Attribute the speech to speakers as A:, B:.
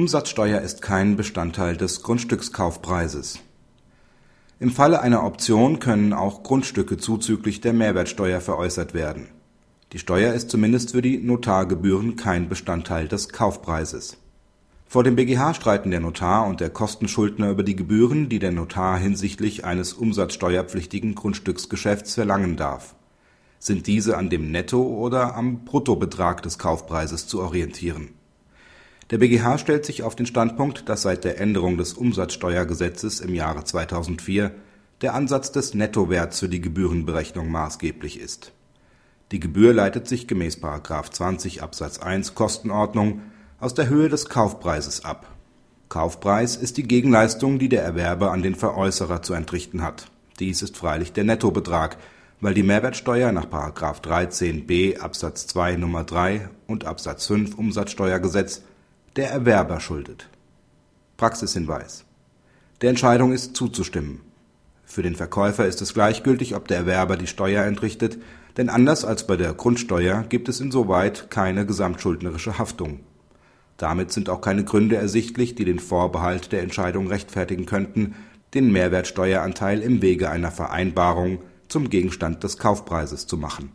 A: Umsatzsteuer ist kein Bestandteil des Grundstückskaufpreises. Im Falle einer Option können auch Grundstücke zuzüglich der Mehrwertsteuer veräußert werden. Die Steuer ist zumindest für die Notargebühren kein Bestandteil des Kaufpreises. Vor dem BGH streiten der Notar und der Kostenschuldner über die Gebühren, die der Notar hinsichtlich eines umsatzsteuerpflichtigen Grundstücksgeschäfts verlangen darf. Sind diese an dem Netto oder am Bruttobetrag des Kaufpreises zu orientieren der BGH stellt sich auf den Standpunkt, dass seit der Änderung des Umsatzsteuergesetzes im Jahre 2004 der Ansatz des Nettowerts für die Gebührenberechnung maßgeblich ist. Die Gebühr leitet sich gemäß 20 Absatz 1 Kostenordnung aus der Höhe des Kaufpreises ab. Kaufpreis ist die Gegenleistung, die der Erwerber an den Veräußerer zu entrichten hat. Dies ist freilich der Nettobetrag, weil die Mehrwertsteuer nach 13b Absatz 2 Nummer 3 und Absatz 5 Umsatzsteuergesetz der Erwerber schuldet. Praxishinweis. Der Entscheidung ist zuzustimmen. Für den Verkäufer ist es gleichgültig, ob der Erwerber die Steuer entrichtet, denn anders als bei der Grundsteuer gibt es insoweit keine gesamtschuldnerische Haftung. Damit sind auch keine Gründe ersichtlich, die den Vorbehalt der Entscheidung rechtfertigen könnten, den Mehrwertsteueranteil im Wege einer Vereinbarung zum Gegenstand des Kaufpreises zu machen